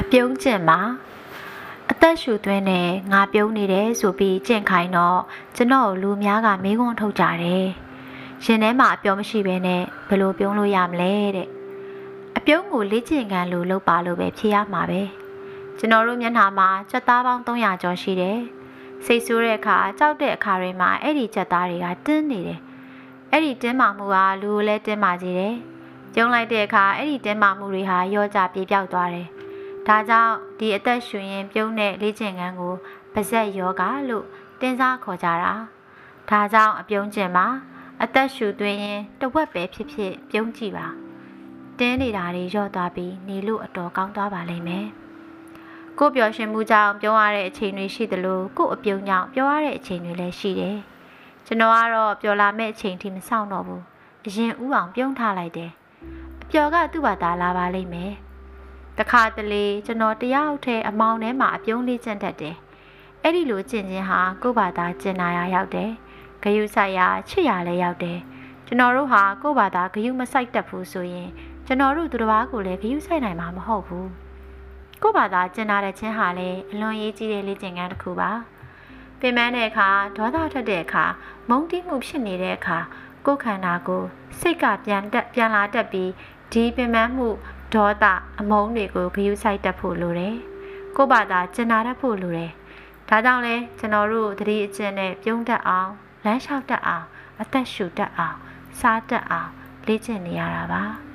အပြုံးကျင့်မှာအသက်ရှူသွင်းနဲ့ငါပြုံးနေတယ်ဆိုပြီးကြင့်ခိုင်းတော့ကျွန်တော်လူများကမေးခွန်းထုတ်ကြတယ်ရှင်ထဲမှာအပြောမရှိဘဲနဲ့ဘယ်လိုပြုံးလို့ရမလဲတဲ့အပြုံးကိုလေ့ကျင့်ခန်းလိုလုပ်ပါလို့ပဲဖြေရမှာပဲကျွန်တော်တို့မျက်နှာမှာစက်သားပေါင်း300ကျော်ရှိတယ်စိတ်ဆိုးတဲ့အခါကြောက်တဲ့အခါတွေမှာအဲ့ဒီစက်သားတွေကတင်းနေတယ်အဲ့ဒီတင်းမာမှုကလူကိုလည်းတင်းမာစေတယ်ကျုံလိုက်တဲ့အခါအဲ့ဒီတင်းမာမှုတွေဟာရောကြပြေပြောက်သွားတယ် ဒါကြောင့်ဒီအသက်ရှူရင်ပြုံးတဲ့လေ့ကျင့်ခန်းကိုပါဇက်ယောဂလို့တင်စားခေါ်ကြတာဒါကြောင့်အပြုံးကျင်မှာအသက်ရှူသွင်းရင်တဝက်ပဲဖြစ်ဖြစ်ပြုံးကြည့်ပါတင်းနေတာတွေရော့သွားပြီးနေလို့အတော်ကောင်းသွားပါလိမ့်မယ်ကိုပျော်ရွှင်မှုကြောင့်ပြောရတဲ့အချိန်တွေရှိသလိုကိုအပြုံးကြောင့်ပြောရတဲ့အချိန်တွေလည်းရှိတယ်ကျွန်တော်ကတော့ပျော်လာမဲ့အချိန်ထိမဆောင်တော့ဘူးအရင်ဥအောင်ပြုံးထားလိုက်တယ်အပျော်ကသူ့ဘာသာလာပါလိမ့်မယ် တခါတလေကျွန်တော်တယောက်ထဲအမောင်ထဲမှာအပြုံးလေးကျင့်တတ်တယ်အဲ့ဒီလိုကျင့်ခြင်းဟာကိုယ့်ဘာသာကျင့်နာရရောက်တယ်ဂယုဆိုင်ရာချစ်ရလည်းရောက်တယ်ကျွန်တော်တို့ဟာကိုယ့်ဘာသာဂယုမဆိုင်တတ်ဘူးဆိုရင်ကျွန်တော်တို့သူတစ်ပါးကိုလည်းဂယုဆိုင်နိုင်မှာမဟုတ်ဘူးကိုယ့်ဘာသာကျင့်နာတဲ့ခြင်းဟာလည်းအလွန်ရေးကြီးတဲ့လေ့ကျင့်ခန်းတစ်ခုပါပင်ပန်းတဲ့အခါဒေါသထွက်တဲ့အခါမုန်းတီးမှုဖြစ်နေတဲ့အခါကိုယ်ခန္ဓာကိုစိတ်ကပြန်တက်ပြန်လာတက်ပြီးဒီပင်ပန်းမှု ဒေါသအမုန်းတွေကိုဂယုဆိုင်တက်ဖို့လိုတယ်ကိုယ့်ဘာသာကျင့်နာတတ်ဖို့လိုတယ်ဒါကြောင့်လဲကျွန်တော်တို့သတိအကျင့်နဲ့ပြုံးတတ်အောင်လမ်းလျှောက်တတ်အောင်အသက်ရှူတတ်အောင်စားတတ်အောင်လေ့ကျင့်နေရတာပါ